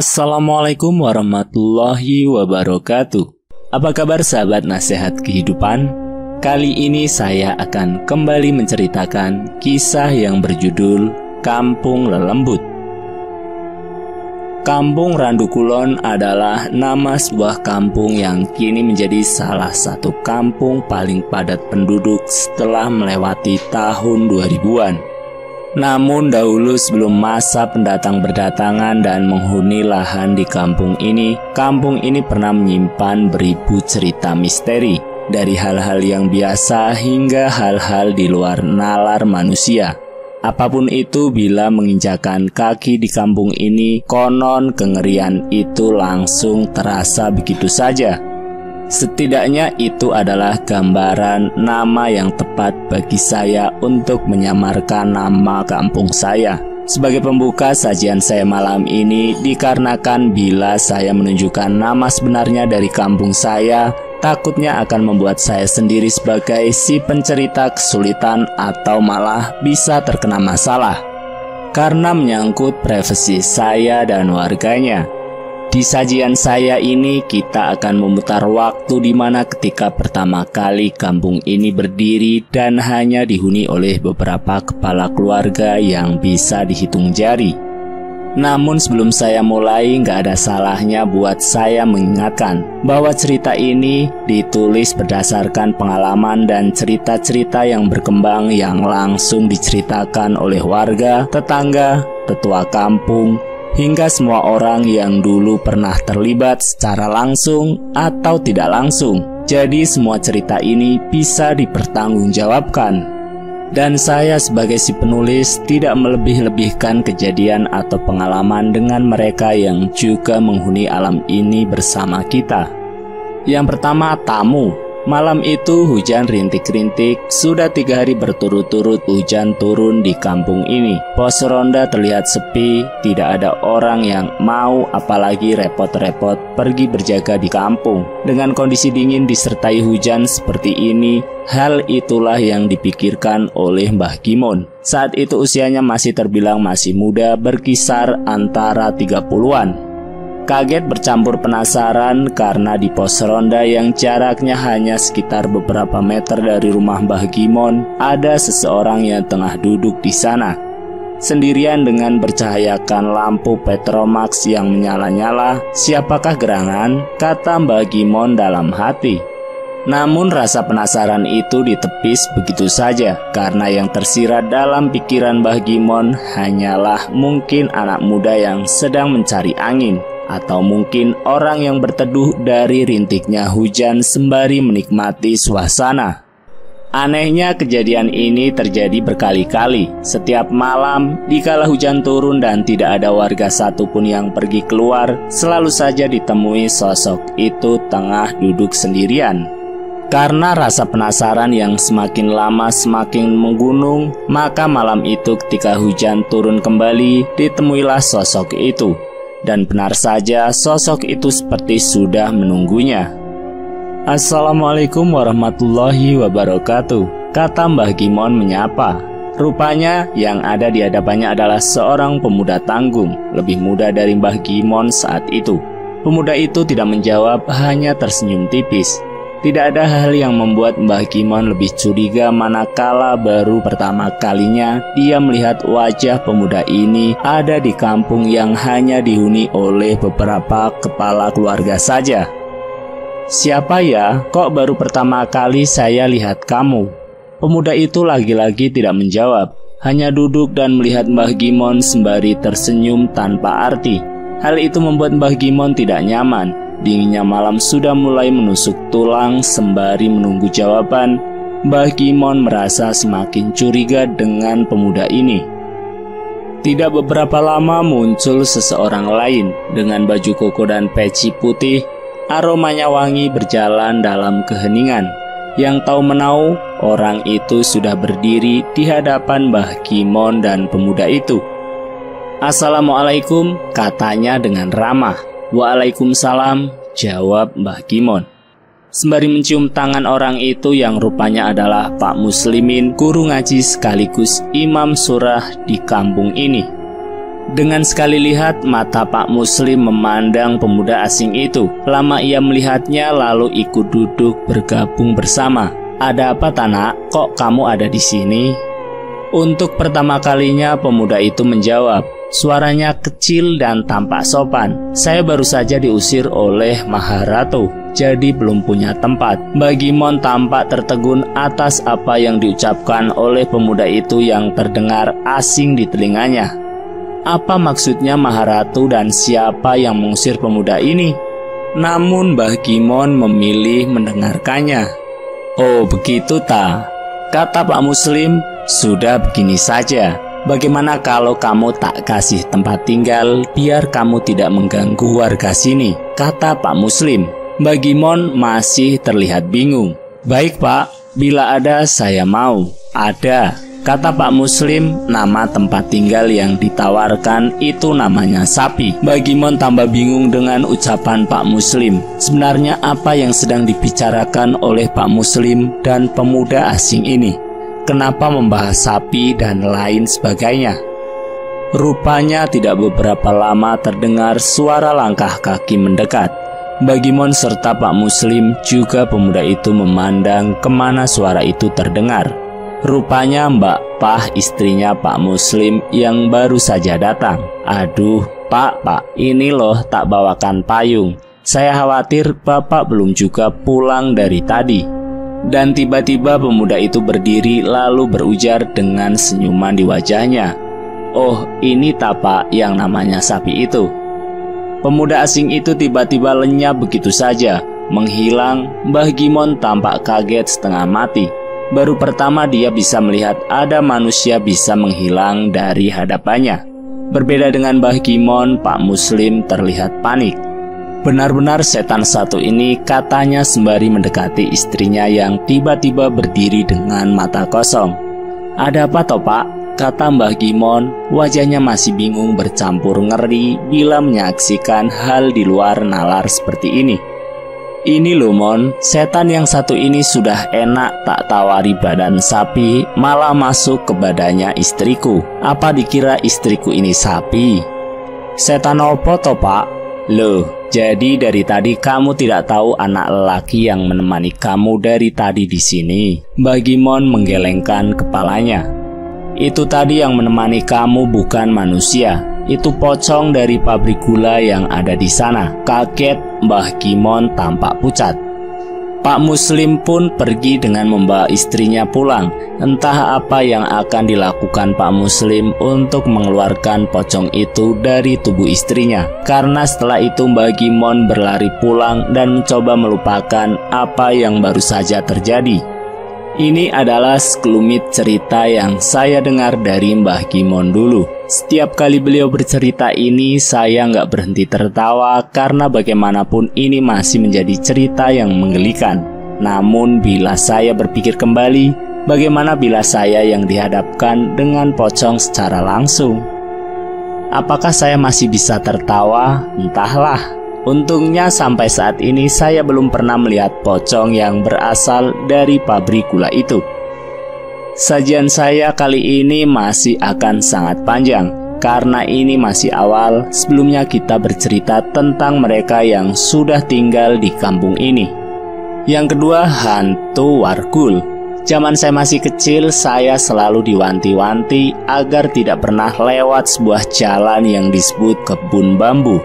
Assalamualaikum warahmatullahi wabarakatuh. Apa kabar sahabat nasihat kehidupan? Kali ini saya akan kembali menceritakan kisah yang berjudul Kampung Lelembut. Kampung Randukulon adalah nama sebuah kampung yang kini menjadi salah satu kampung paling padat penduduk setelah melewati tahun 2000-an. Namun dahulu sebelum masa pendatang berdatangan dan menghuni lahan di kampung ini, kampung ini pernah menyimpan beribu cerita misteri dari hal-hal yang biasa hingga hal-hal di luar nalar manusia. Apa pun itu bila menginjakan kaki di kampung ini, konon kengerian itu langsung terasa begitu saja. Setidaknya itu adalah gambaran nama yang tepat bagi saya untuk menyamarkan nama kampung saya. Sebagai pembuka sajian saya malam ini dikarenakan bila saya menunjukkan nama sebenarnya dari kampung saya, takutnya akan membuat saya sendiri sebagai si pencerita kesulitan atau malah bisa terkena masalah. Karena menyangkut privasi saya dan warganya. Di sajian saya ini kita akan memutar waktu di mana ketika pertama kali kampung ini berdiri dan hanya dihuni oleh beberapa kepala keluarga yang bisa dihitung jari. Namun sebelum saya mulai nggak ada salahnya buat saya mengingatkan bahwa cerita ini ditulis berdasarkan pengalaman dan cerita-cerita yang berkembang yang langsung diceritakan oleh warga, tetangga, tetua kampung, hingga semua orang yang dulu pernah terlibat secara langsung atau tidak langsung. Jadi semua cerita ini bisa dipertanggungjawabkan. Dan saya sebagai si penulis tidak melebih-lebihkan kejadian atau pengalaman dengan mereka yang juga menghuni alam ini bersama kita. Yang pertama, tamu. Malam itu hujan rintik-rintik, sudah tiga hari berturut-turut hujan turun di kampung ini. Pos ronda terlihat sepi, tidak ada orang yang mau apalagi repot-repot pergi berjaga di kampung. Dengan kondisi dingin disertai hujan seperti ini, hal itulah yang dipikirkan oleh Mbah Gimon. Saat itu usianya masih terbilang masih muda, berkisar antara 30-an. Kaget bercampur penasaran karena di pos ronda yang jaraknya hanya sekitar beberapa meter dari rumah Mbah Gimon, ada seseorang yang tengah duduk di sana. Sendirian dengan bercahayakan lampu Petromax yang menyala-nyala, siapakah gerangan? Kata Mbah Gimon dalam hati. Namun rasa penasaran itu ditepis begitu saja karena yang tersirat dalam pikiran Mbah Gimon hanyalah mungkin anak muda yang sedang mencari angin atau mungkin orang yang berteduh dari rintiknya hujan sembari menikmati suasana. Anehnya kejadian ini terjadi berkali-kali. Setiap malam, dikala hujan turun dan tidak ada warga satupun yang pergi keluar, selalu saja ditemui sosok itu tengah duduk sendirian. Karena rasa penasaran yang semakin lama semakin menggunung, maka malam itu ketika hujan turun kembali, ditemuilah sosok itu. Dan benar saja sosok itu seperti sudah menunggunya. Assalamualaikum warahmatullahi wabarakatuh. Kata Mbah Gimon menyapa. Rupanya yang ada di hadapannya adalah seorang pemuda tanggung, lebih muda dari Mbah Gimon saat itu. Pemuda itu tidak menjawab, hanya tersenyum tipis. Tidak ada hal yang membuat Mbah Kimon lebih curiga manakala baru pertama kalinya dia melihat wajah pemuda ini ada di kampung yang hanya dihuni oleh beberapa kepala keluarga saja. Siapa ya? Kok baru pertama kali saya lihat kamu? Pemuda itu lagi-lagi tidak menjawab, hanya duduk dan melihat Mbah Gimon sembari tersenyum tanpa arti. Hal itu membuat Mbah Gimon tidak nyaman Dinginnya malam sudah mulai menusuk tulang sembari menunggu jawaban. Mbah Gimon merasa semakin curiga dengan pemuda ini. Tidak beberapa lama muncul seseorang lain dengan baju koko dan peci putih. Aromanya wangi berjalan dalam keheningan. Yang tahu menau, orang itu sudah berdiri di hadapan Mbah Gimon dan pemuda itu. Assalamualaikum, katanya dengan ramah. Waalaikumsalam, jawab Mbah Gimon. Sembari mencium tangan orang itu yang rupanya adalah Pak Muslimin, guru ngaji sekaligus imam surah di kampung ini. Dengan sekali lihat, mata Pak Muslim memandang pemuda asing itu. Lama ia melihatnya, lalu ikut duduk bergabung bersama. Ada apa, Tanak? Kok kamu ada di sini? Untuk pertama kalinya, pemuda itu menjawab. Suaranya kecil dan tampak sopan. Saya baru saja diusir oleh Maharatu, jadi belum punya tempat. Bagi Mon tampak tertegun atas apa yang diucapkan oleh pemuda itu yang terdengar asing di telinganya. Apa maksudnya Maharatu dan siapa yang mengusir pemuda ini? Namun Mbah Gimon memilih mendengarkannya. Oh begitu ta? Kata Pak Muslim, sudah begini saja. Bagaimana kalau kamu tak kasih tempat tinggal biar kamu tidak mengganggu warga sini? Kata Pak Muslim. Mbah Gimon masih terlihat bingung. Baik pak, bila ada saya mau. Ada, Kata Pak Muslim, nama tempat tinggal yang ditawarkan itu namanya sapi. Bagimon tambah bingung dengan ucapan Pak Muslim. Sebenarnya apa yang sedang dibicarakan oleh Pak Muslim dan pemuda asing ini? Kenapa membahas sapi dan lain sebagainya? Rupanya tidak beberapa lama terdengar suara langkah kaki mendekat. Bagimon serta Pak Muslim juga pemuda itu memandang ke mana suara itu terdengar. Rupanya Mbak Pah istrinya Pak Muslim yang baru saja datang. Aduh, Pak, Pak, ini loh tak bawakan payung. Saya khawatir Bapak belum juga pulang dari tadi. Dan tiba-tiba pemuda itu berdiri lalu berujar dengan senyuman di wajahnya. Oh, ini tapak yang namanya sapi itu. Pemuda asing itu tiba-tiba lenyap begitu saja, menghilang. Mbah Gimon tampak kaget setengah mati baru pertama dia bisa melihat ada manusia bisa menghilang dari hadapannya. Berbeda dengan Mbah Gimon, Pak Muslim terlihat panik. Benar-benar setan satu ini katanya sembari mendekati istrinya yang tiba-tiba berdiri dengan mata kosong. Ada apa toh pak? Kata Mbah Gimon, wajahnya masih bingung bercampur ngeri bila menyaksikan hal di luar nalar seperti ini. Ini loh Mon, setan yang satu ini sudah enak tak tawari badan sapi, malah masuk ke badannya istriku. Apa dikira istriku ini sapi? Setan opo toh pak? Loh, jadi dari tadi kamu tidak tahu anak lelaki yang menemani kamu dari tadi di sini. Bagi Mon menggelengkan kepalanya. Itu tadi yang menemani kamu bukan manusia, itu pocong dari pabrik gula yang ada di sana. Kaget Mbah Kimon tampak pucat. Pak Muslim pun pergi dengan membawa istrinya pulang. Entah apa yang akan dilakukan Pak Muslim untuk mengeluarkan pocong itu dari tubuh istrinya. Karena setelah itu Mbah Gimon berlari pulang dan mencoba melupakan apa yang baru saja terjadi. Ini adalah sekelumit cerita yang saya dengar dari Mbah Gimon dulu. Setiap kali beliau bercerita ini, saya nggak berhenti tertawa karena bagaimanapun ini masih menjadi cerita yang menggelikan. Namun bila saya berpikir kembali, bagaimana bila saya yang dihadapkan dengan pocong secara langsung? Apakah saya masih bisa tertawa? Entahlah. Untungnya sampai saat ini saya belum pernah melihat pocong yang berasal dari pabrik gula itu. Sajian saya kali ini masih akan sangat panjang karena ini masih awal sebelumnya kita bercerita tentang mereka yang sudah tinggal di kampung ini. Yang kedua, hantu wargul. Zaman saya masih kecil, saya selalu diwanti-wanti agar tidak pernah lewat sebuah jalan yang disebut kebun bambu.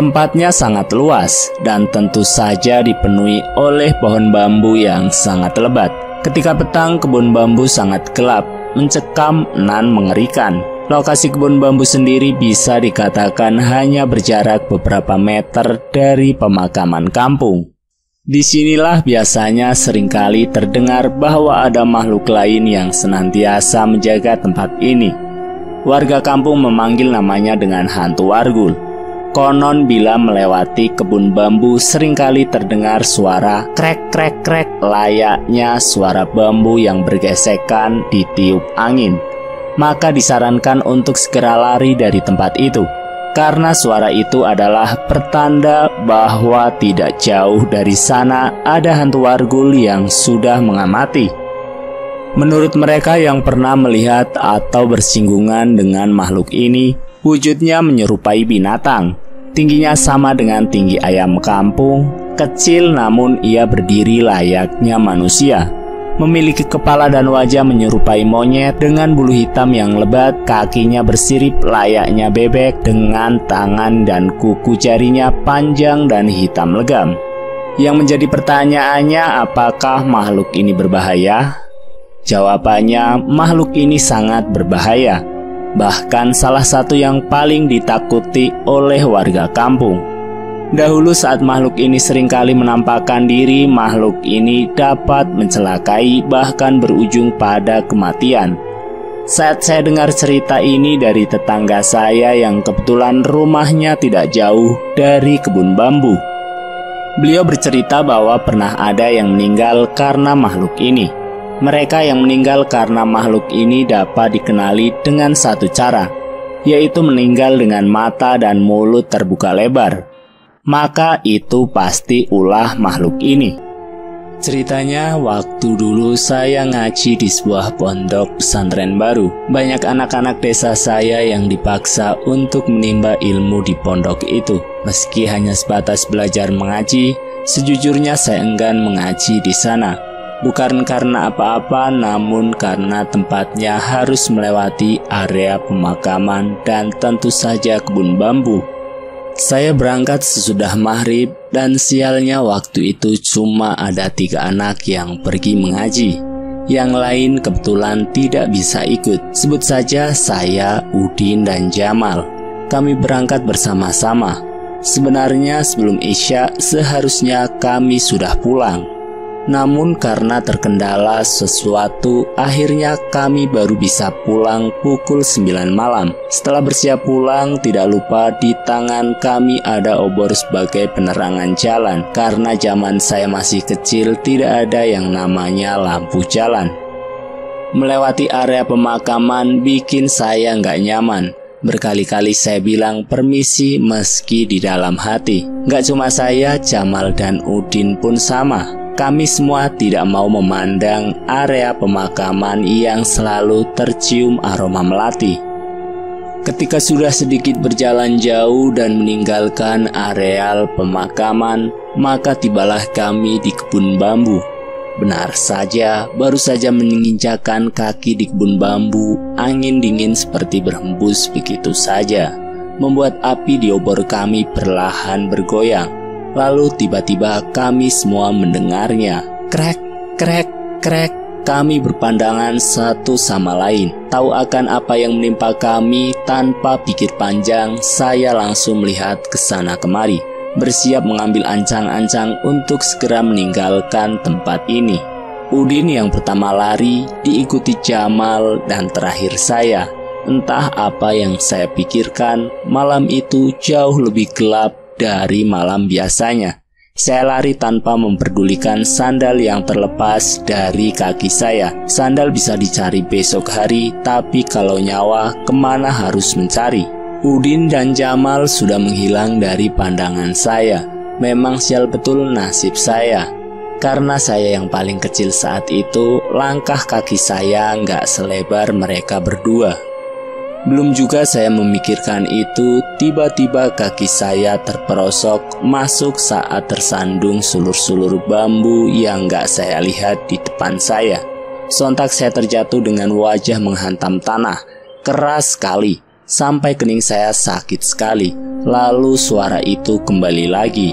Tempatnya sangat luas dan tentu saja dipenuhi oleh pohon bambu yang sangat lebat. Ketika petang, kebun bambu sangat gelap, mencekam nan mengerikan. Lokasi kebun bambu sendiri bisa dikatakan hanya berjarak beberapa meter dari pemakaman kampung. Di sinilah biasanya sering kali terdengar bahwa ada makhluk lain yang senantiasa menjaga tempat ini. Warga kampung memanggil namanya dengan hantu wargul. Konon bila melewati kebun bambu sering kali terdengar suara krek krek krek layaknya suara bambu yang bergesekan ditiup angin. Maka disarankan untuk segera lari dari tempat itu karena suara itu adalah pertanda bahwa tidak jauh dari sana ada hantu wargul yang sudah mengamati. Menurut mereka yang pernah melihat atau bersinggungan dengan makhluk ini, Wujudnya menyerupai binatang. Tingginya sama dengan tinggi ayam kampung, kecil namun ia berdiri layaknya manusia. Memiliki kepala dan wajah menyerupai monyet dengan bulu hitam yang lebat, kakinya bersirip layaknya bebek dengan tangan dan kuku jarinya panjang dan hitam legam. Yang menjadi pertanyaannya, apakah makhluk ini berbahaya? Jawabannya, makhluk ini sangat berbahaya bahkan salah satu yang paling ditakuti oleh warga kampung. Dahulu saat makhluk ini sering kali menampakkan diri, makhluk ini dapat mencelakai bahkan berujung pada kematian. Saat saya dengar cerita ini dari tetangga saya yang kebetulan rumahnya tidak jauh dari kebun bambu. Beliau bercerita bahwa pernah ada yang meninggal karena makhluk ini. Mereka yang meninggal karena makhluk ini dapat dikenali dengan satu cara, yaitu meninggal dengan mata dan mulut terbuka lebar. Maka itu pasti ulah makhluk ini. Ceritanya, waktu dulu saya ngaji di sebuah pondok pesantren baru. Banyak anak-anak desa saya yang dipaksa untuk menimba ilmu di pondok itu. Meski hanya sebatas belajar mengaji, sejujurnya saya enggan mengaji di sana bukan karena apa-apa, namun karena tempatnya harus melewati area pemakaman dan tentu saja kebun bambu. Saya berangkat sesudah maghrib dan sialnya waktu itu cuma ada tiga anak yang pergi mengaji. Yang lain kebetulan tidak bisa ikut. Sebut saja saya, Udin, dan Jamal. Kami berangkat bersama-sama. Sebenarnya sebelum Isya seharusnya kami sudah pulang. Namun karena terkendala sesuatu, akhirnya kami baru bisa pulang pukul 9 malam. Setelah bersiap pulang, tidak lupa di tangan kami ada obor sebagai penerangan jalan. Karena zaman saya masih kecil, tidak ada yang namanya lampu jalan. Melewati area pemakaman bikin saya nggak nyaman. Berkali-kali saya bilang permisi meski di dalam hati. Nggak cuma saya, Jamal dan Udin pun sama kami semua tidak mau memandang area pemakaman yang selalu tercium aroma melati. Ketika sudah sedikit berjalan jauh dan meninggalkan areal pemakaman, maka tibalah kami di kebun bambu. Benar saja, baru saja menginjakan kaki di kebun bambu, angin dingin seperti berhembus begitu saja, membuat api di obor kami perlahan bergoyang. Lalu tiba-tiba kami semua mendengarnya. Krek, krek, krek. Kami berpandangan satu sama lain. Tahu akan apa yang menimpa kami tanpa pikir panjang, saya langsung melihat ke sana kemari. Bersiap mengambil ancang-ancang untuk segera meninggalkan tempat ini. Udin yang pertama lari, diikuti Jamal dan terakhir saya. Entah apa yang saya pikirkan, malam itu jauh lebih gelap dari malam biasanya. Saya lari tanpa memperdulikan sandal yang terlepas dari kaki saya. Sandal bisa dicari besok hari, tapi kalau nyawa, ke mana harus mencari? Udin dan Jamal sudah menghilang dari pandangan saya. Memang sial betul nasib saya. Karena saya yang paling kecil saat itu, langkah kaki saya nggak selebar mereka berdua. Belum juga saya memikirkan itu, tiba-tiba kaki saya terperosok masuk saat tersandung sulur-sulur bambu yang gak saya lihat di depan saya. Sontak saya terjatuh dengan wajah menghantam tanah, keras sekali, sampai kening saya sakit sekali. Lalu suara itu kembali lagi.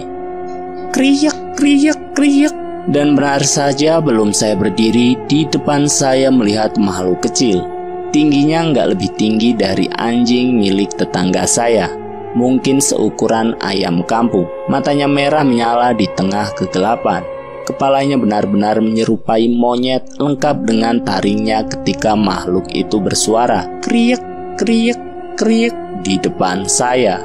Kriak, kriak, kriak. Dan benar saja belum saya berdiri, di depan saya melihat makhluk kecil Tingginya nggak lebih tinggi dari anjing milik tetangga saya. Mungkin seukuran ayam kampung. Matanya merah menyala di tengah kegelapan. Kepalanya benar-benar menyerupai monyet lengkap dengan taringnya ketika makhluk itu bersuara. Kriek, kriek, kriek di depan saya.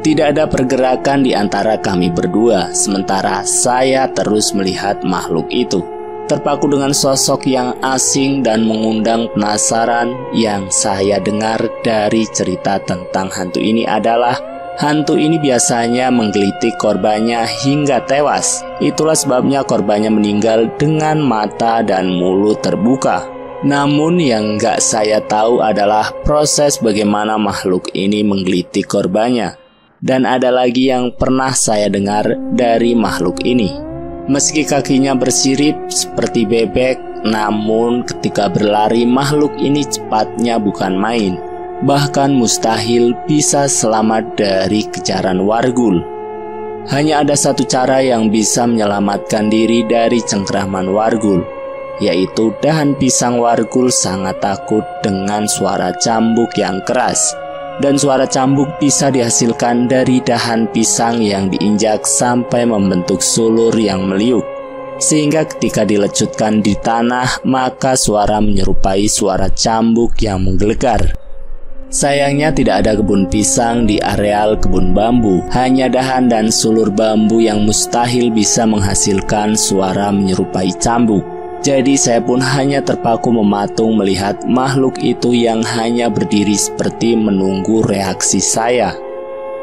Tidak ada pergerakan di antara kami berdua, sementara saya terus melihat makhluk itu terpaku dengan sosok yang asing dan mengundang penasaran yang saya dengar dari cerita tentang hantu ini adalah hantu ini biasanya menggelitik korbannya hingga tewas. Itulah sebabnya korbannya meninggal dengan mata dan mulut terbuka. Namun yang gak saya tahu adalah proses bagaimana makhluk ini menggelitik korbannya. Dan ada lagi yang pernah saya dengar dari makhluk ini. Meski kakinya bersirip seperti bebek, namun ketika berlari makhluk ini cepatnya bukan main. Bahkan mustahil bisa selamat dari kejaran wargul. Hanya ada satu cara yang bisa menyelamatkan diri dari cengkraman wargul, yaitu dahan pisang wargul sangat takut dengan suara cambuk yang keras. Dan suara cambuk bisa dihasilkan dari dahan pisang yang diinjak sampai membentuk sulur yang meliuk. Sehingga ketika dilecutkan di tanah, maka suara menyerupai suara cambuk yang menggelegar. Sayangnya tidak ada kebun pisang di areal kebun bambu, hanya dahan dan sulur bambu yang mustahil bisa menghasilkan suara menyerupai cambuk. Jadi saya pun hanya terpaku mematung melihat makhluk itu yang hanya berdiri seperti menunggu reaksi saya.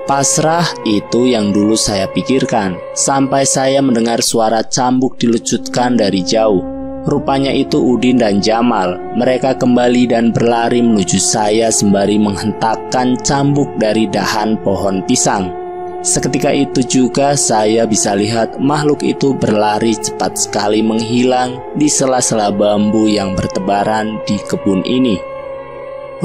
Pasrah itu yang dulu saya pikirkan, sampai saya mendengar suara cambuk dilucutkan dari jauh. Rupanya itu Udin dan Jamal. Mereka kembali dan berlari menuju saya sembari menghentakkan cambuk dari dahan pohon pisang. Seketika itu juga saya bisa lihat makhluk itu berlari cepat sekali menghilang di sela-sela bambu yang bertebaran di kebun ini.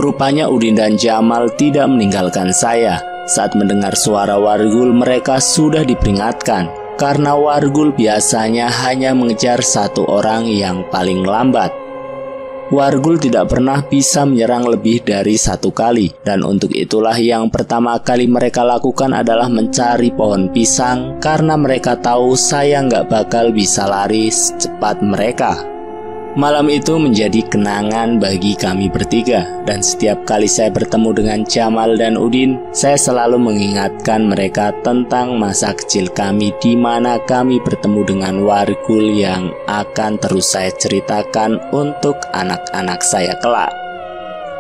Rupanya Udin dan Jamal tidak meninggalkan saya. Saat mendengar suara wargul mereka sudah diperingatkan karena wargul biasanya hanya mengejar satu orang yang paling lambat. Wargul tidak pernah bisa menyerang lebih dari satu kali, dan untuk itulah yang pertama kali mereka lakukan adalah mencari pohon pisang karena mereka tahu saya nggak bakal bisa lari secepat mereka. Malam itu menjadi kenangan bagi kami bertiga, dan setiap kali saya bertemu dengan Jamal dan Udin, saya selalu mengingatkan mereka tentang masa kecil kami di mana kami bertemu dengan wargul yang akan terus saya ceritakan untuk anak-anak saya kelak.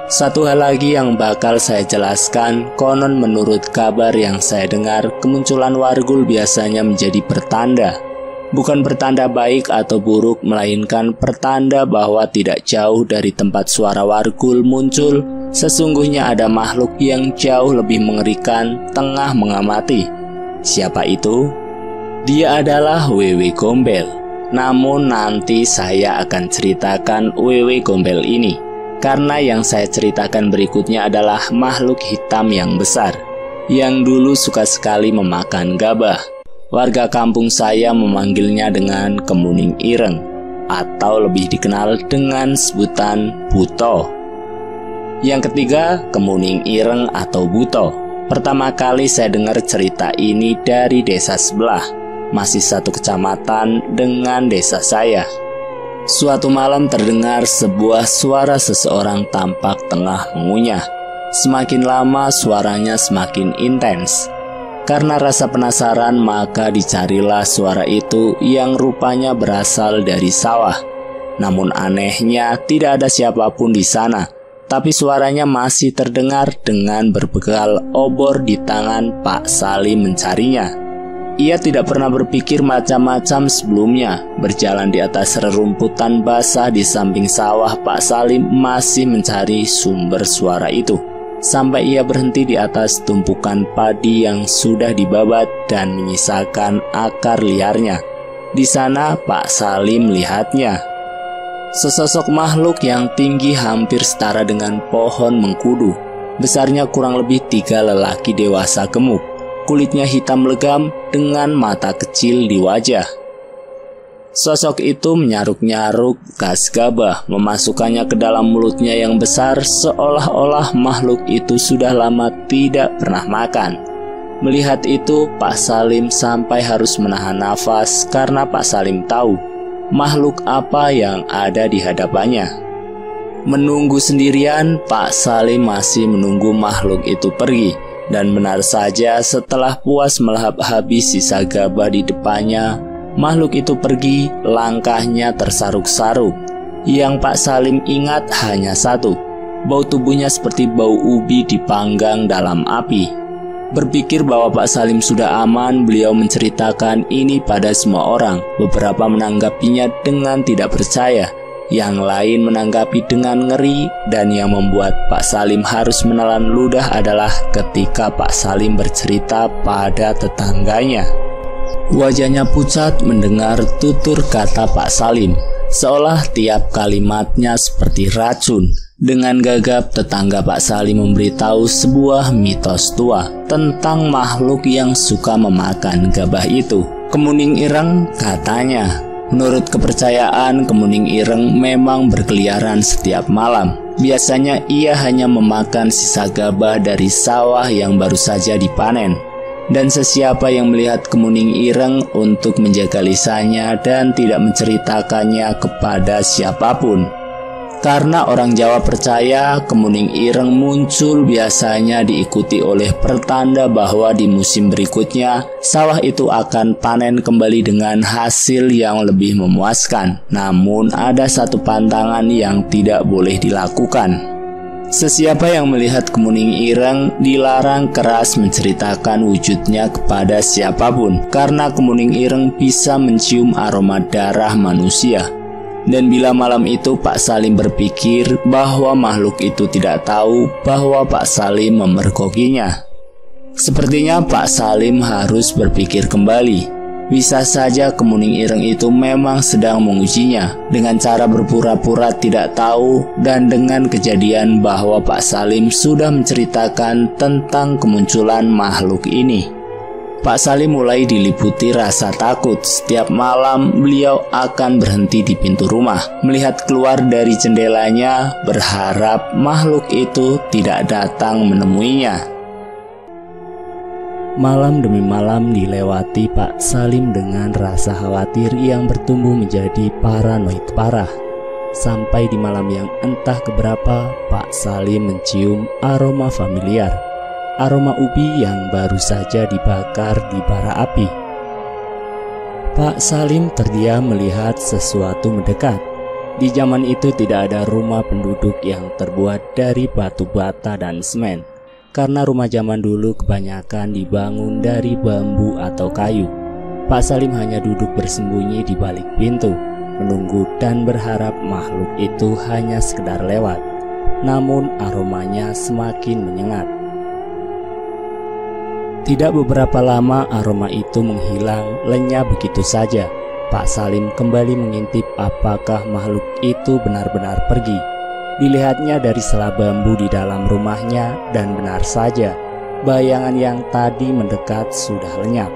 Satu hal lagi yang bakal saya jelaskan, konon menurut kabar yang saya dengar, kemunculan wargul biasanya menjadi pertanda bukan pertanda baik atau buruk, melainkan pertanda bahwa tidak jauh dari tempat suara wargul muncul, sesungguhnya ada makhluk yang jauh lebih mengerikan tengah mengamati. Siapa itu? Dia adalah Wewe Gombel. Namun nanti saya akan ceritakan Wewe Gombel ini. Karena yang saya ceritakan berikutnya adalah makhluk hitam yang besar yang dulu suka sekali memakan gabah. Warga kampung saya memanggilnya dengan kemuning ireng atau lebih dikenal dengan sebutan buto. Yang ketiga, kemuning ireng atau buto. Pertama kali saya dengar cerita ini dari desa sebelah, masih satu kecamatan dengan desa saya. Suatu malam terdengar sebuah suara seseorang tampak tengah mengunyah. Semakin lama suaranya semakin intens. Karena rasa penasaran, maka dicarilah suara itu yang rupanya berasal dari sawah. Namun anehnya, tidak ada siapa pun di sana, tapi suaranya masih terdengar dengan berbekal obor di tangan Pak Salim mencarinya. Ia tidak pernah berpikir macam-macam sebelumnya. Berjalan di atas rerumputan basah di samping sawah, Pak Salim masih mencari sumber suara itu sampai ia berhenti di atas tumpukan padi yang sudah dibabat dan menyisakan akar liarnya. Di sana Pak Salim melihatnya. Sesosok makhluk yang tinggi hampir setara dengan pohon mengkudu. Besarnya kurang lebih tiga lelaki dewasa gemuk. Kulitnya hitam legam dengan mata kecil di wajah. Sosok itu menyaruk-nyaruk gas gabah, memasukkannya ke dalam mulutnya yang besar seolah-olah makhluk itu sudah lama tidak pernah makan. Melihat itu, Pak Salim sampai harus menahan nafas karena Pak Salim tahu makhluk apa yang ada di hadapannya. Menunggu sendirian, Pak Salim masih menunggu makhluk itu pergi. Dan benar saja setelah puas melahap habis sisa gabah di depannya, Makhluk itu pergi, langkahnya tersaruk-saruk. Yang Pak Salim ingat hanya satu, bau tubuhnya seperti bau ubi dipanggang dalam api. Berpikir bahwa Pak Salim sudah aman, beliau menceritakan ini pada semua orang. Beberapa menanggapinya dengan tidak percaya. yang lain menanggapi dengan ngeri dan yang membuat Pak Salim harus menelan ludah adalah ketika Pak Salim bercerita pada tetangganya. Wajahnya pucat mendengar tutur kata Pak Salim, seolah tiap kalimatnya seperti racun. Dengan gagap, tetangga Pak Salim memberitahu sebuah mitos tua tentang makhluk yang suka memakan gabah itu. Kemuning ireng katanya Menurut kepercayaan, kemuning ireng memang berkeliaran setiap malam. Biasanya ia hanya memakan sisa gabah dari sawah yang baru saja dipanen. Dan sesiapa yang melihat kemuning ireng untuk menjaga lisannya dan tidak menceritakannya kepada siapa pun, karena orang Jawa percaya kemuning ireng muncul biasanya diikuti oleh pertanda bahwa di musim berikutnya sawah itu akan panen kembali dengan hasil yang lebih memuaskan. Namun ada satu pantangan yang tidak boleh dilakukan. Sesiapa yang melihat kemuning ireng dilarang keras menceritakan wujudnya kepada siapa pun karena kemuning ireng bisa mencium aroma darah manusia. Dan bila malam itu Pak Salim berpikir bahwa makhluk itu tidak tahu bahwa Pak Salim memergokinya. Sepertinya Pak Salim harus berpikir kembali. Bisa saja kemuning ireng itu memang sedang mengujinya dengan cara berpura-pura tidak tahu dan dengan kejadian bahwa Pak Salim sudah menceritakan tentang kemunculan makhluk ini. Pak Salim mulai diliputi rasa takut. Setiap malam beliau akan berhenti di pintu rumah, melihat keluar dari jendelanya, berharap makhluk itu tidak datang menemuinya. Malam demi malam dilewati Pak Salim dengan rasa khawatir yang bertumbuh menjadi paranoid parah. Sampai di malam yang entah keberapa, Pak Salim mencium aroma familiar aroma ubi yang baru saja dibakar di bara api. Pak Salim terdiam melihat sesuatu mendekat. Di zaman itu tidak ada rumah penduduk yang terbuat dari batu bata dan semen, karena rumah zaman dulu kebanyakan dibangun dari bambu atau kayu. Pak Salim hanya duduk bersembunyi di balik pintu, menunggu dan berharap makhluk itu hanya sekedar lewat. Namun aromanya semakin menyengat. Tidak beberapa lama aroma itu menghilang lenyap begitu saja. Pak Salim kembali mengintip apakah makhluk itu benar-benar pergi. Dilihatnya dari sela bambu di dalam rumahnya dan benar saja bayangan yang tadi mendekat sudah lenyap.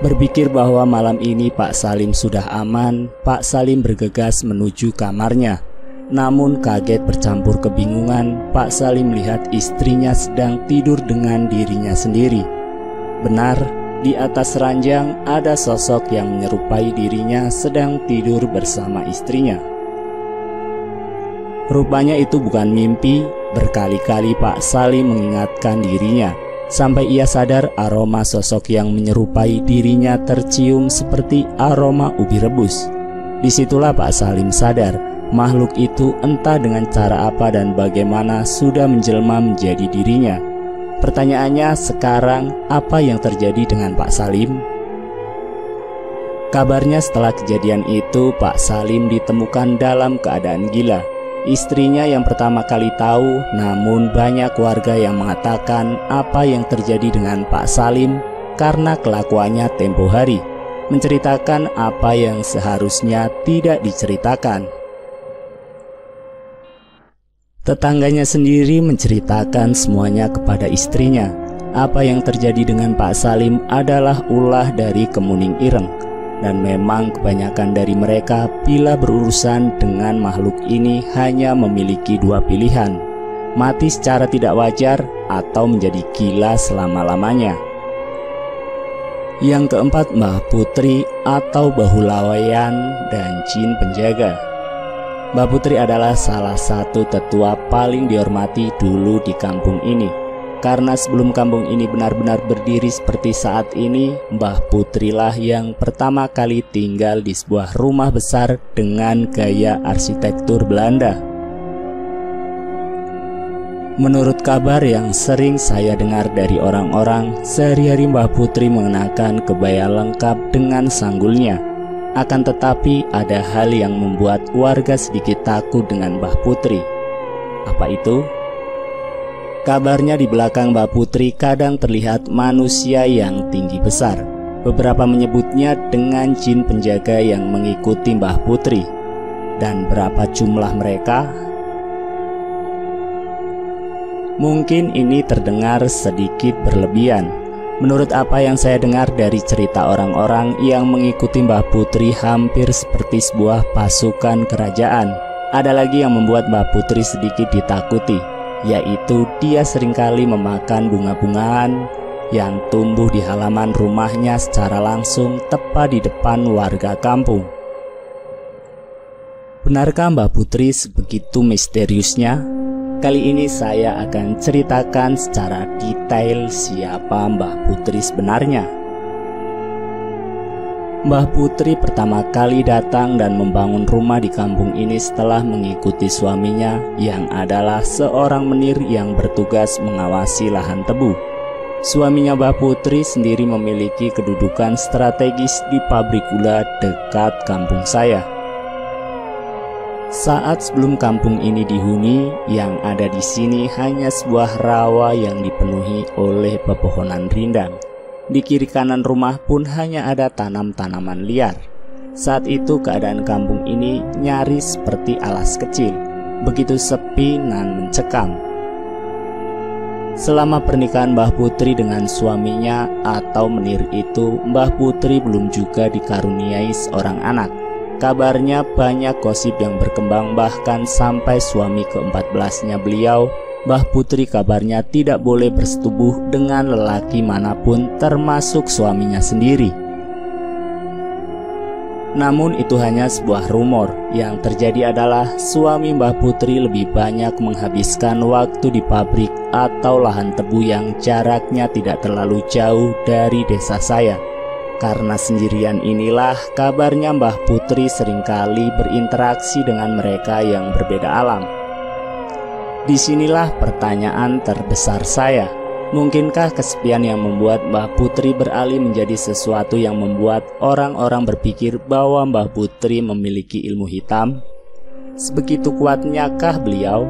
Berpikir bahwa malam ini Pak Salim sudah aman, Pak Salim bergegas menuju kamarnya. Namun kaget bercampur kebingungan, Pak Salim melihat istrinya sedang tidur dengan dirinya sendiri. Benar, di atas ranjang ada sosok yang menyerupai dirinya sedang tidur bersama istrinya. Rupanya itu bukan mimpi, berkali-kali Pak Salim mengingatkan dirinya sampai ia sadar aroma sosok yang menyerupai dirinya tercium seperti aroma ubi rebus. Di situlah Pak Salim sadar makhluk itu entah dengan cara apa dan bagaimana sudah menjelma menjadi dirinya. Pertanyaannya sekarang apa yang terjadi dengan Pak Salim? Kabarnya setelah kejadian itu Pak Salim ditemukan dalam keadaan gila. Istrinya yang pertama kali tahu, namun banyak warga yang mengatakan apa yang terjadi dengan Pak Salim karena kelakuannya tempo hari, menceritakan apa yang seharusnya tidak diceritakan. Tetangganya sendiri menceritakan semuanya kepada istrinya. Apa yang terjadi dengan Pak Salim adalah ulah dari kemuning ireng dan memang kebanyakan dari mereka bila berurusan dengan makhluk ini hanya memiliki dua pilihan. Mati secara tidak wajar atau menjadi gila selama-lamanya. Yang keempat Mbah Putri atau Bahulawayan dan Jin Penjaga. Mbak Putri adalah salah satu tetua paling dihormati dulu di kampung ini. Karena sebelum kampung ini benar-benar berdiri seperti saat ini, Mbah Putri lah yang pertama kali tinggal di sebuah rumah besar dengan gaya arsitektur Belanda. Menurut kabar yang sering saya dengar dari orang-orang, sehari-hari Mbah Putri mengenakan kebaya lengkap dengan sanggulnya Akan tetapi ada hal yang membuat warga sedikit takut dengan Mbah Putri. Apa itu? Kabarnya di belakang Mbah Putri kadang terlihat manusia yang tinggi besar. Beberapa menyebutnya dengan jin penjaga yang mengikuti Mbah Putri. Dan berapa jumlah mereka? Mungkin ini terdengar sedikit berlebihan, Menurut apa yang saya dengar dari cerita orang-orang yang mengikuti Mbah Putri hampir seperti sebuah pasukan kerajaan. Ada lagi yang membuat Mbah Putri sedikit ditakuti, yaitu dia sering kali memakan bunga-bungaan yang tumbuh di halaman rumahnya secara langsung tepat di depan warga kampung. Benarkah Mbah Putri sebegitu misteriusnya? Kali ini saya akan ceritakan secara detail siapa Mbah Putri sebenarnya. Mbah Putri pertama kali datang dan membangun rumah di kampung ini setelah mengikuti suaminya yang adalah seorang menir yang bertugas mengawasi lahan tebu. Suaminya Mbah Putri sendiri memiliki kedudukan strategis di pabrik gula dekat kampung saya. Saat sebelum kampung ini dihuni, yang ada di sini hanya sebuah rawa yang dipenuhi oleh pepohonan rindang. Di kiri kanan rumah pun hanya ada tanam-tanaman liar. Saat itu keadaan kampung ini nyaris seperti alas kecil, begitu sepi dan mencekam. Selama pernikahan Mbah Putri dengan suaminya atau menir itu, Mbah Putri belum juga dikaruniai seorang anak. Kabarnya banyak gosip yang berkembang bahkan sampai suami ke-14-nya beliau, Mbah Putri kabarnya tidak boleh bersetubuh dengan lelaki mana pun termasuk suaminya sendiri. Namun itu hanya sebuah rumor. Yang terjadi adalah suami Mbah Putri lebih banyak menghabiskan waktu di pabrik atau lahan tebu yang jaraknya tidak terlalu jauh dari desa saya. Karena sendirian inilah kabarnya Mbah Putri sering kali berinteraksi dengan mereka yang berbeda alam. Di sinilah pertanyaan terbesar saya. Mungkinkah kesepian yang membuat Mbah Putri beralih menjadi sesuatu yang membuat orang-orang berpikir bahwa Mbah Putri memiliki ilmu hitam? Sebegitu kuatnya kah beliau?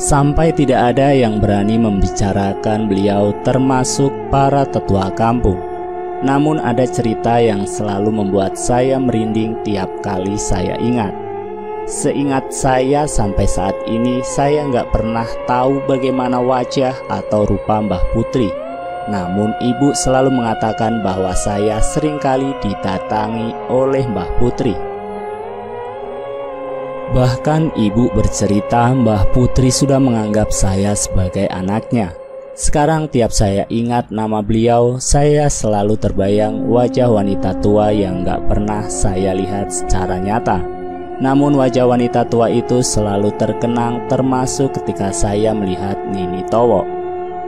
Sampai tidak ada yang berani membicarakan beliau termasuk para tetua kampung. Namun ada cerita yang selalu membuat saya merinding tiap kali saya ingat. Seingat saya sampai saat ini saya nggak pernah tahu bagaimana wajah atau rupa Mbah Putri. Namun ibu selalu mengatakan bahwa saya sering kali didatangi oleh Mbah Putri. Bahkan ibu bercerita Mbah Putri sudah menganggap saya sebagai anaknya. Sekarang tiap saya ingat nama beliau, saya selalu terbayang wajah wanita tua yang gak pernah saya lihat secara nyata. Namun wajah wanita tua itu selalu terkenang termasuk ketika saya melihat Nini Towo.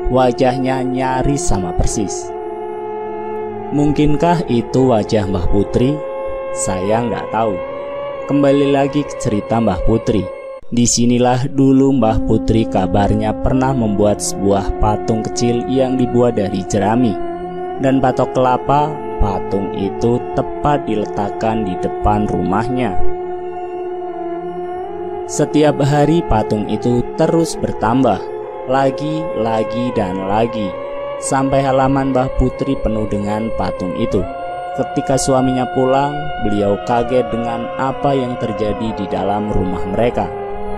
Wajahnya nyaris sama persis. Mungkinkah itu wajah Mbah Putri? Saya nggak tahu. Kembali lagi ke cerita Mbah Putri. Di sinilah dulu Mbah Putri kabarnya pernah membuat sebuah patung kecil yang dibuat dari jerami Dan patok kelapa, patung itu tepat diletakkan di depan rumahnya Setiap hari patung itu terus bertambah Lagi, lagi, dan lagi Sampai halaman Mbah Putri penuh dengan patung itu Ketika suaminya pulang, beliau kaget dengan apa yang terjadi di dalam rumah mereka.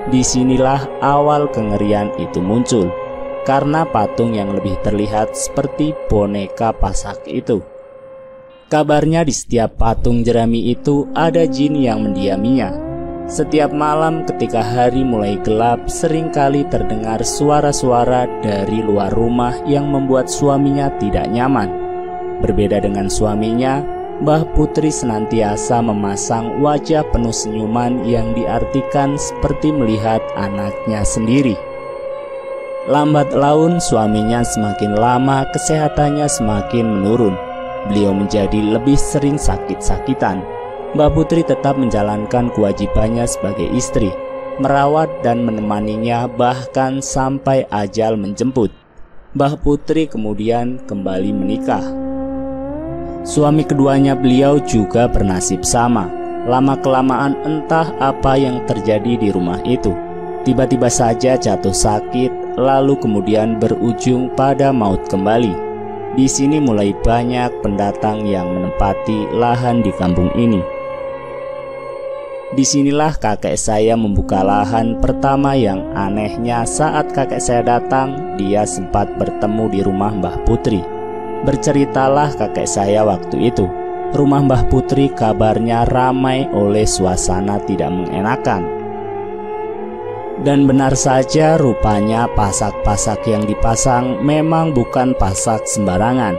Di sinilah awal kengerian itu muncul karena patung yang lebih terlihat seperti boneka pasak itu. Kabarnya di setiap patung jerami itu ada jin yang mendiaminya. Setiap malam ketika hari mulai gelap sering kali terdengar suara-suara dari luar rumah yang membuat suaminya tidak nyaman. Berbeda dengan suaminya, Mbah Putri senantiasa memasang wajah penuh senyuman yang diartikan seperti melihat anaknya sendiri. Lambat laun suaminya semakin lama kesehatannya semakin menurun. Beliau menjadi lebih sering sakit-sakitan. Mbah Putri tetap menjalankan kewajibannya sebagai istri, merawat dan menemaninya bahkan sampai ajal menjemput. Mbah Putri kemudian kembali menikah Suami keduanya beliau juga bernasib sama. Lama-kelamaan entah apa yang terjadi di rumah itu. Tiba-tiba saja jatuh sakit, lalu kemudian berujung pada maut kembali. Di sini mulai banyak pendatang yang menempati lahan di kampung ini. Di sinilah kakek saya membuka lahan pertama yang anehnya saat kakek saya datang, dia sempat bertemu di rumah Mbah Putri. Berceritalah kakek saya waktu itu, rumah Mbah Putri kabarnya ramai oleh suasana tidak mengenakan. Dan benar saja rupanya pasak-pasak yang dipasang memang bukan pasak sembarangan.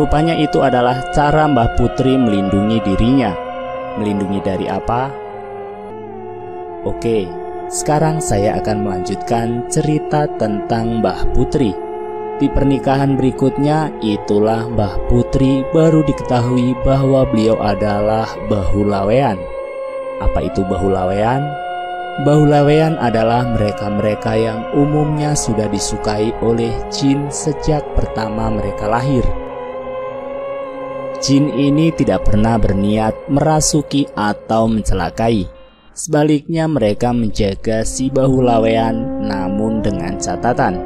Rupanya itu adalah cara Mbah Putri melindungi dirinya. Melindungi dari apa? Oke, sekarang saya akan melanjutkan cerita tentang Mbah Putri. Di pernikahan berikutnya, itulah Mbah Putri baru diketahui bahwa beliau adalah Bahulawean. Apa itu Bahulawean? Bahulawean adalah mereka-mereka yang umumnya sudah disukai oleh jin sejak pertama mereka lahir. Jin ini tidak pernah berniat merasuki atau mencelakai Sebaliknya mereka menjaga si bahu lawean namun dengan catatan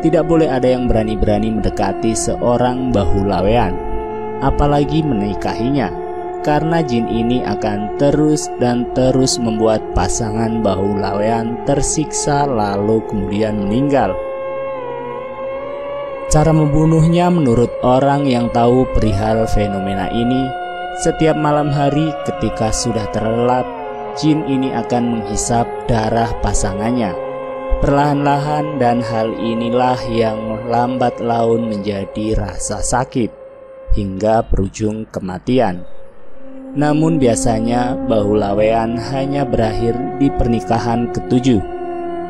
tidak boleh ada yang berani-berani mendekati seorang bahu lawean apalagi menikahinya karena jin ini akan terus dan terus membuat pasangan bahu lawean tersiksa lalu kemudian meninggal. Cara membunuhnya menurut orang yang tahu perihal fenomena ini, setiap malam hari ketika sudah terlelap jin ini akan menghisap darah pasangannya. Perlahan-lahan dan hal inilah yang lambat laun menjadi rasa sakit hingga berujung kematian. Namun biasanya bahu lawean hanya berakhir di pernikahan ketujuh.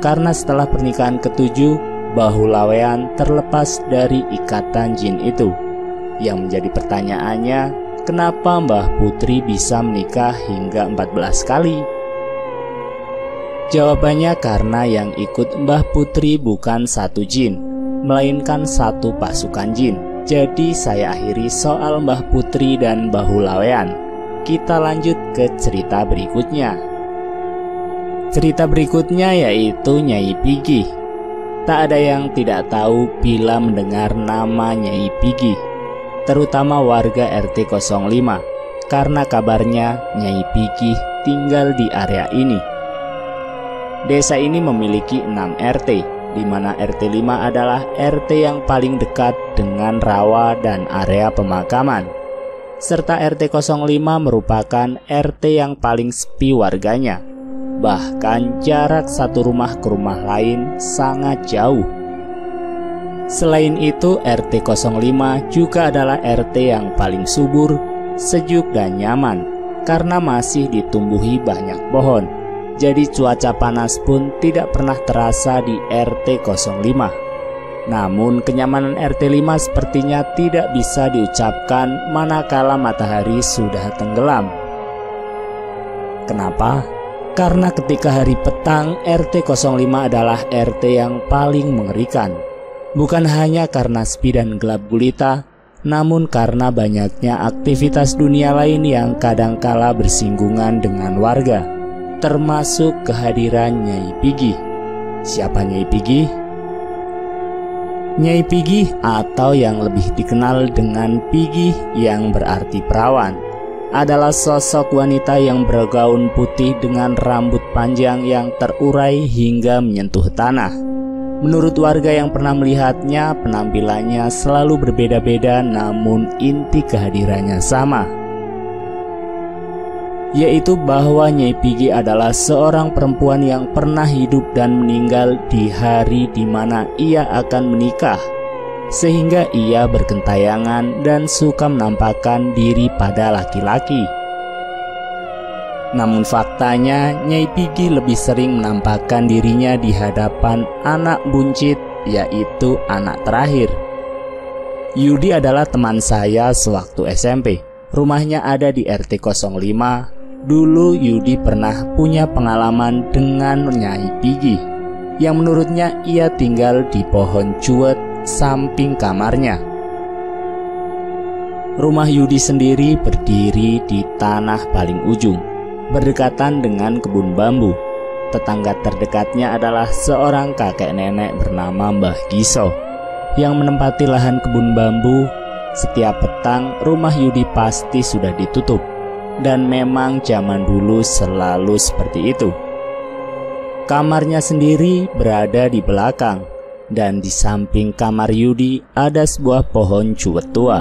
Karena setelah pernikahan ketujuh, bahu lawean terlepas dari ikatan jin itu. Yang menjadi pertanyaannya, Kenapa Mbah Putri bisa menikah hingga 14 kali? Jawabannya karena yang ikut Mbah Putri bukan satu jin, melainkan satu pasukan jin. Jadi saya akhiri soal Mbah Putri dan Bahulawean. Kita lanjut ke cerita berikutnya. Cerita berikutnya yaitu Nyai Pigi. Tak ada yang tidak tahu bila mendengar nama Nyai Pigi terutama warga RT 05 karena kabarnya Nyai Pigih tinggal di area ini. Desa ini memiliki 6 RT, di mana RT 5 adalah RT yang paling dekat dengan rawa dan area pemakaman. Serta RT 05 merupakan RT yang paling sepi warganya. Bahkan jarak satu rumah ke rumah lain sangat jauh Selain itu, RT 05 juga adalah RT yang paling subur, sejuk dan nyaman karena masih ditumbuhi banyak pohon. Jadi cuaca panas pun tidak pernah terasa di RT 05. Namun kenyamanan RT 5 sepertinya tidak bisa diucapkan manakala matahari sudah tenggelam. Kenapa? Karena ketika hari petang RT 05 adalah RT yang paling mengerikan bukan hanya karena sepi dan gelap gulita, namun karena banyaknya aktivitas dunia lain yang kadangkala bersinggungan dengan warga, termasuk kehadiran Nyai Pigi. Siapa Nyai Pigi? Nyai Pigi atau yang lebih dikenal dengan Pigi yang berarti perawan adalah sosok wanita yang bergaun putih dengan rambut panjang yang terurai hingga menyentuh tanah. Menurut warga yang pernah melihatnya, penampilannya selalu berbeda-beda namun inti kehadirannya sama. Yaitu bahwa Nyai Pigi adalah seorang perempuan yang pernah hidup dan meninggal di hari di mana ia akan menikah. Sehingga ia berkentayangan dan suka menampakkan diri pada laki-laki. Namun faktanya Nyai Pigi lebih sering menampakkan dirinya di hadapan anak buncit yaitu anak terakhir. Yudi adalah teman saya sewaktu SMP. Rumahnya ada di RT 05. Dulu Yudi pernah punya pengalaman dengan Nyai Pigi yang menurutnya ia tinggal di pohon cuet samping kamarnya. Rumah Yudi sendiri berdiri di tanah paling ujung, berdekatan dengan kebun bambu. Tetangga terdekatnya adalah seorang kakek nenek bernama Mbah Giso yang menempati lahan kebun bambu. Setiap petang, rumah Yudi pasti sudah ditutup, dan memang zaman dulu selalu seperti itu. Kamarnya sendiri berada di belakang, dan di samping kamar Yudi ada sebuah pohon cuwet tua.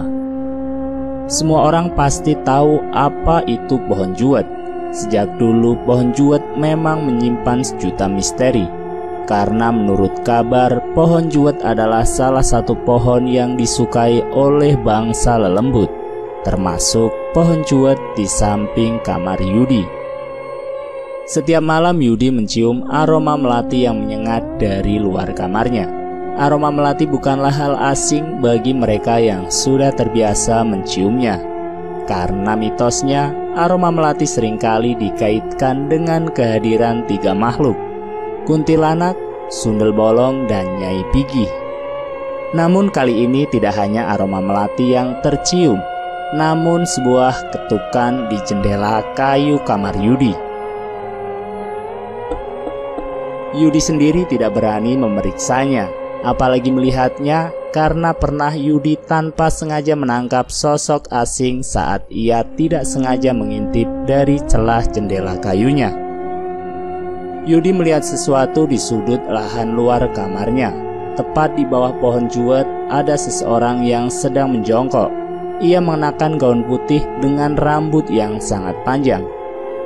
Semua orang pasti tahu apa itu pohon juwet. Sejak dulu pohon juwet memang menyimpan sejuta misteri. Karena menurut kabar, pohon juwet adalah salah satu pohon yang disukai oleh bangsa lelembut, termasuk pohon juwet di samping kamar Yudi. Setiap malam Yudi mencium aroma melati yang menyengat dari luar kamarnya. Aroma melati bukanlah hal asing bagi mereka yang sudah terbiasa menciumnya. Karena mitosnya, aroma melati sering kali dikaitkan dengan kehadiran tiga makhluk, kuntilanak, sundel bolong, dan nyai pigih. Namun kali ini tidak hanya aroma melati yang tercium, namun sebuah ketukan di jendela kayu kamar Yudi. Yudi sendiri tidak berani memeriksanya apalagi melihatnya karena pernah Yudi tanpa sengaja menangkap sosok asing saat ia tidak sengaja mengintip dari celah jendela kayunya. Yudi melihat sesuatu di sudut lahan luar kamarnya. Tepat di bawah pohon juwet ada seseorang yang sedang menjongkok. Ia mengenakan gaun putih dengan rambut yang sangat panjang.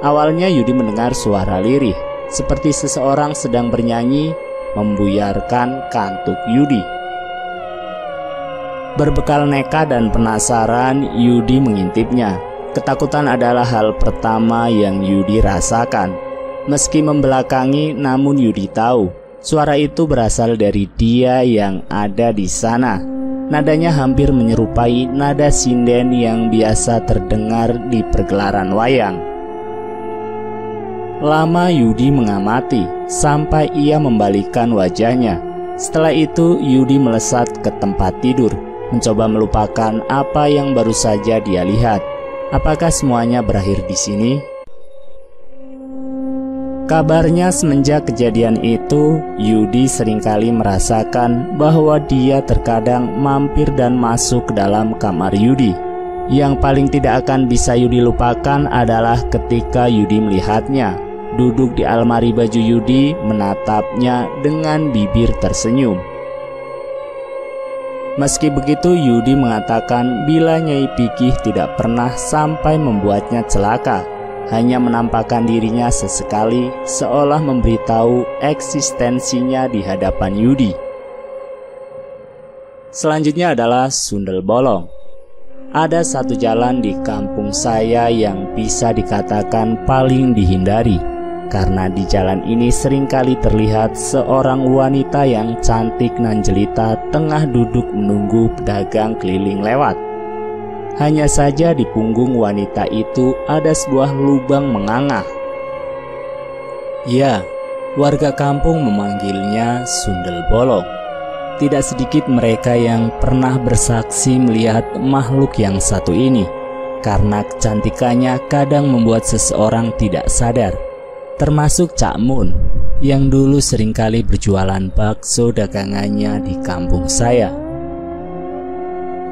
Awalnya Yudi mendengar suara lirih, seperti seseorang sedang bernyanyi membuyarkan kantuk Yudi. Berbekal neka dan penasaran, Yudi mengintipnya. Ketakutan adalah hal pertama yang Yudi rasakan. Meski membelakangi, namun Yudi tahu suara itu berasal dari dia yang ada di sana. Nadanya hampir menyerupai nada sinden yang biasa terdengar di pergelaran wayang. Lama Yudi mengamati sampai ia membalikan wajahnya. Setelah itu Yudi melesat ke tempat tidur, mencoba melupakan apa yang baru saja dia lihat. Apakah semuanya berakhir di sini? Kabarnya semenjak kejadian itu, Yudi sering kali merasakan bahwa dia terkadang mampir dan masuk ke dalam kamar Yudi. Yang paling tidak akan bisa Yudi lupakan adalah ketika Yudi melihatnya duduk di almari baju Yudi menatapnya dengan bibir tersenyum. Meski begitu Yudi mengatakan bila Nyai Pikih tidak pernah sampai membuatnya celaka Hanya menampakkan dirinya sesekali seolah memberitahu eksistensinya di hadapan Yudi. Selanjutnya adalah Sundel Bolong. Ada satu jalan di kampung saya yang bisa dikatakan paling dihindari karena di jalan ini sering kali terlihat seorang wanita yang cantik nan jelita tengah duduk menunggu pedagang keliling lewat. Hanya saja di punggung wanita itu ada sebuah lubang menganga. Ya, warga kampung memanggilnya Sundel Bolong. Tidak sedikit mereka yang pernah bersaksi melihat makhluk yang satu ini, karena kecantikannya kadang membuat seseorang tidak sadar termasuk Cak Mun yang dulu sering kali berjualan bakso dagangannya di kampung saya.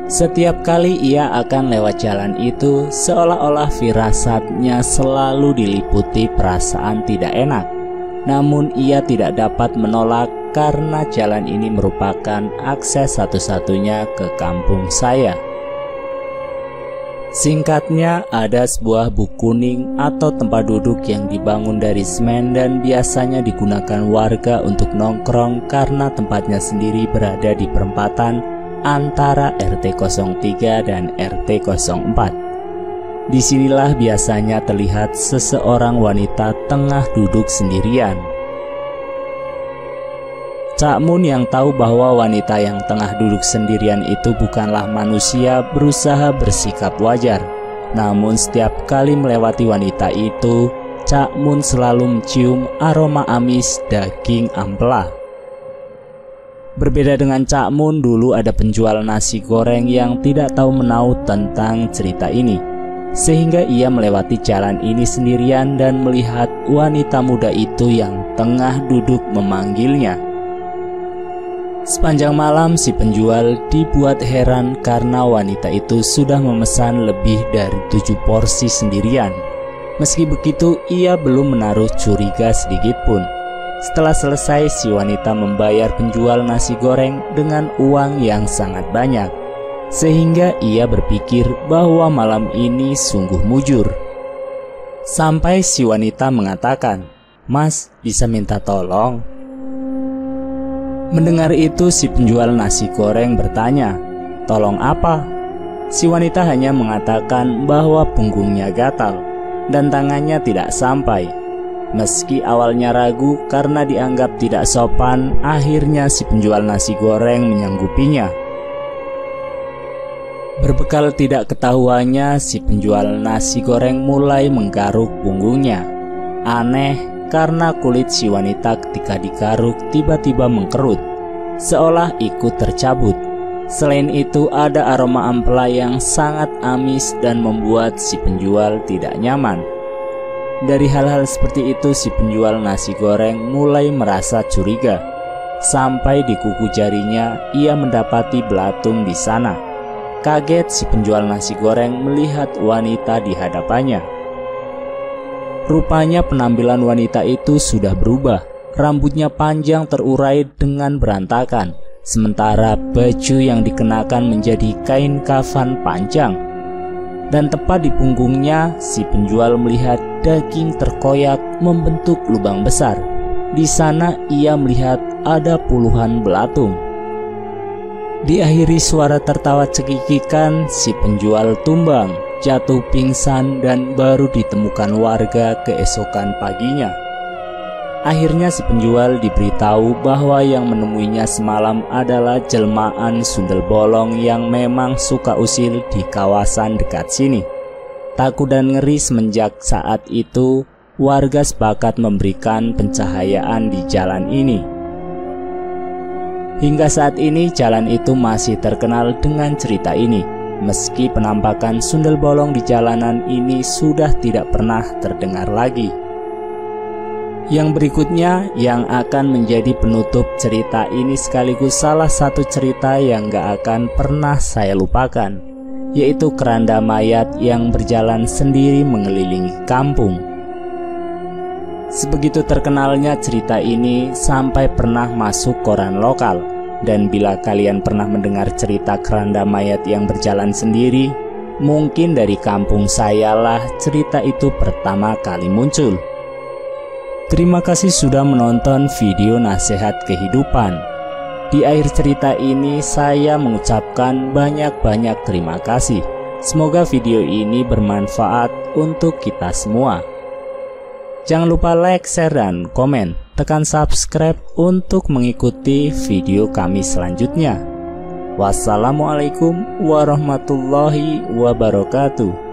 Setiap kali ia akan lewat jalan itu, seolah-olah firasatnya selalu diliputi perasaan tidak enak. Namun ia tidak dapat menolak karena jalan ini merupakan akses satu-satunya ke kampung saya. Singkatnya, ada sebuah buk kuning atau tempat duduk yang dibangun dari semen dan biasanya digunakan warga untuk nongkrong karena tempatnya sendiri berada di perempatan antara RT 03 dan RT 04. Di sinilah biasanya terlihat seseorang wanita tengah duduk sendirian Cak Mun yang tahu bahwa wanita yang tengah duduk sendirian itu bukanlah manusia berusaha bersikap wajar. Namun setiap kali melewati wanita itu, Cak Mun selalu mencium aroma amis daging ampela. Berbeda dengan Cak Mun, dulu ada penjual nasi goreng yang tidak tahu menau tentang cerita ini. Sehingga ia melewati jalan ini sendirian dan melihat wanita muda itu yang tengah duduk memanggilnya. Sepanjang malam si penjual dibuat heran karena wanita itu sudah memesan lebih dari tujuh porsi sendirian. Meski begitu, ia belum menaruh curiga sedikit pun. Setelah selesai, si wanita membayar penjual nasi goreng dengan uang yang sangat banyak, sehingga ia berpikir bahwa malam ini sungguh mujur. Sampai si wanita mengatakan, "Mas, bisa minta tolong?" Mendengar itu, si penjual nasi goreng bertanya, "Tolong apa?" Si wanita hanya mengatakan bahwa punggungnya gatal dan tangannya tidak sampai Meski awalnya ragu karena dianggap tidak sopan, akhirnya si penjual nasi goreng menyanggupinya. Berbekal tidak ketahuannya, si penjual nasi goreng mulai menggaruk punggungnya. Aneh karena kulit si wanita ketika digaruk tiba-tiba mengkerut, seolah ikut tercabut. Selain itu, ada aroma ampela yang sangat amis dan membuat si penjual tidak nyaman. Dari hal-hal seperti itu si penjual nasi goreng mulai merasa curiga. Sampai di kuku jarinya ia mendapati belatung di sana. Kaget si penjual nasi goreng melihat wanita di hadapannya. Rupanya penampilan wanita itu sudah berubah. Rambutnya panjang terurai dengan berantakan, sementara baju yang dikenakan menjadi kain kafan panjang dan tepat di punggungnya si penjual melihat daging terkoyak membentuk lubang besar. Di sana ia melihat ada puluhan belatung. Diakhiri suara tertawa cekikikan, si penjual tumbang, jatuh pingsan dan baru ditemukan warga keesokan paginya. Akhirnya si penjual diberitahu bahwa yang menemuinya semalam adalah jelmaan sundel bolong yang memang suka usil di kawasan dekat sini. Takut dan ngeri semenjak saat itu, warga sepakat memberikan pencahayaan di jalan ini. Hingga saat ini jalan itu masih terkenal dengan cerita ini, meski penampakan sundel bolong di jalanan ini sudah tidak pernah terdengar lagi. Yang berikutnya yang akan menjadi penutup cerita ini sekaligus salah satu cerita yang gak akan pernah saya lupakan Yaitu keranda mayat yang berjalan sendiri mengelilingi kampung Sebegitu terkenalnya cerita ini sampai pernah masuk koran lokal Dan bila kalian pernah mendengar cerita keranda mayat yang berjalan sendiri Mungkin dari kampung saya lah cerita itu pertama kali muncul Terima kasih sudah menonton video nasihat kehidupan. Di akhir cerita ini saya mengucapkan banyak-banyak terima kasih. Semoga video ini bermanfaat untuk kita semua. Jangan lupa like, share, dan komen. Tekan subscribe untuk mengikuti video kami selanjutnya. Wassalamualaikum warahmatullahi wabarakatuh.